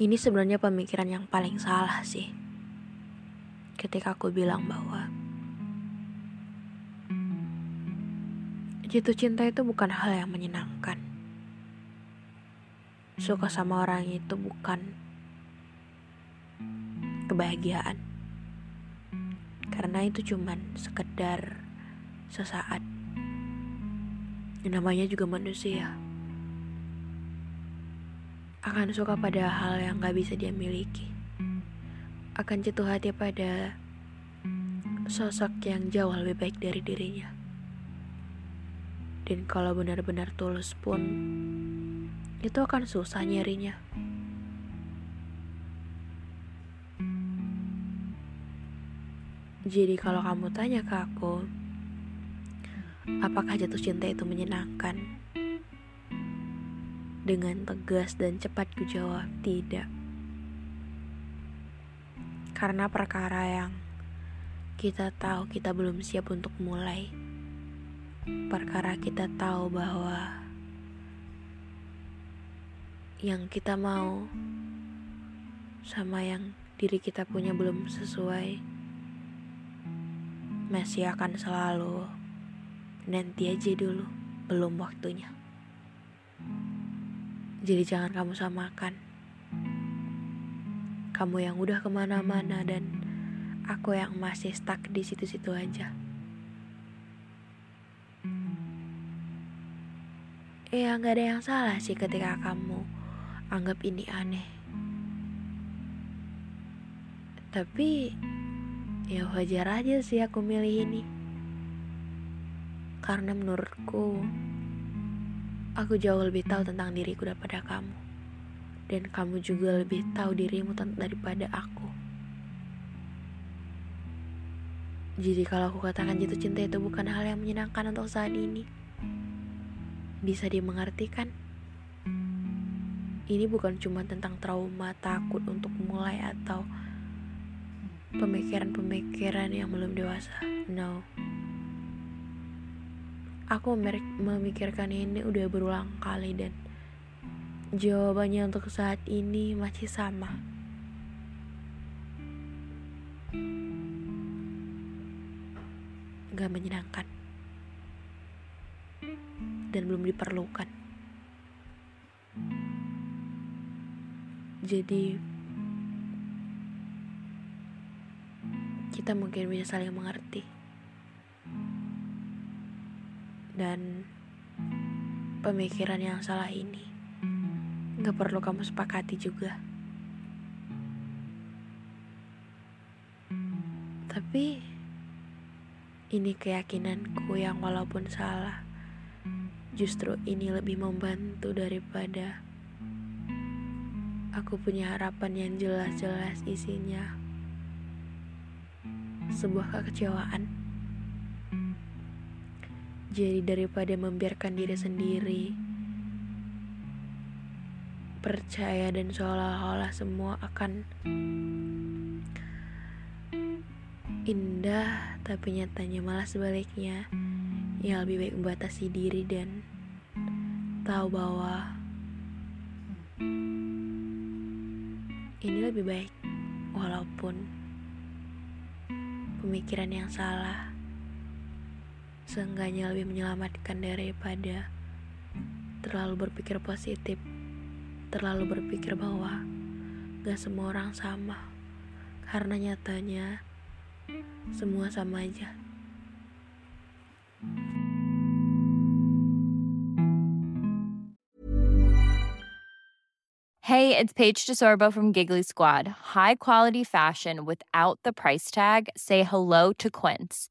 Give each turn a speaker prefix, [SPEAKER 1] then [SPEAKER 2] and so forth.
[SPEAKER 1] Ini sebenarnya pemikiran yang paling salah sih. Ketika aku bilang bahwa Jatuh cinta itu bukan hal yang menyenangkan. Suka sama orang itu bukan kebahagiaan. Karena itu cuman sekedar sesaat. Namanya juga manusia. Akan suka pada hal yang gak bisa dia miliki. Akan jatuh hati pada sosok yang jauh lebih baik dari dirinya. Dan kalau benar-benar tulus pun, itu akan susah nyarinya. Jadi kalau kamu tanya ke aku, apakah jatuh cinta itu menyenangkan? Dengan tegas dan cepat ku jawab tidak. Karena perkara yang kita tahu kita belum siap untuk mulai perkara kita tahu bahwa yang kita mau sama yang diri kita punya belum sesuai masih akan selalu nanti aja dulu belum waktunya jadi jangan kamu samakan kamu yang udah ke mana-mana dan aku yang masih stuck di situ-situ aja Ya nggak ada yang salah sih ketika kamu anggap ini aneh. Tapi ya wajar aja sih aku milih ini. Karena menurutku aku jauh lebih tahu tentang diriku daripada kamu. Dan kamu juga lebih tahu dirimu daripada aku. Jadi kalau aku katakan jatuh cinta itu bukan hal yang menyenangkan untuk saat ini bisa dimengertikan. Ini bukan cuma tentang trauma, takut untuk mulai atau pemikiran-pemikiran yang belum dewasa. No. Aku memikirkan ini udah berulang kali dan jawabannya untuk saat ini masih sama. Gak menyenangkan dan belum diperlukan. Jadi, kita mungkin bisa saling mengerti, dan pemikiran yang salah ini gak perlu kamu sepakati juga. Tapi ini keyakinanku yang walaupun salah Justru ini lebih membantu daripada aku punya harapan yang jelas-jelas isinya sebuah kekecewaan. Jadi daripada membiarkan diri sendiri. Percaya dan seolah-olah semua akan indah tapi nyatanya malah sebaliknya. Yang lebih baik membatasi diri dan tahu bahwa ini lebih baik walaupun pemikiran yang salah seenggaknya lebih menyelamatkan daripada terlalu berpikir positif, terlalu berpikir bahwa gak semua orang sama, karena nyatanya semua sama aja.
[SPEAKER 2] Hey, it's Paige DeSorbo from Giggly Squad. High quality fashion without the price tag. Say hello to Quince.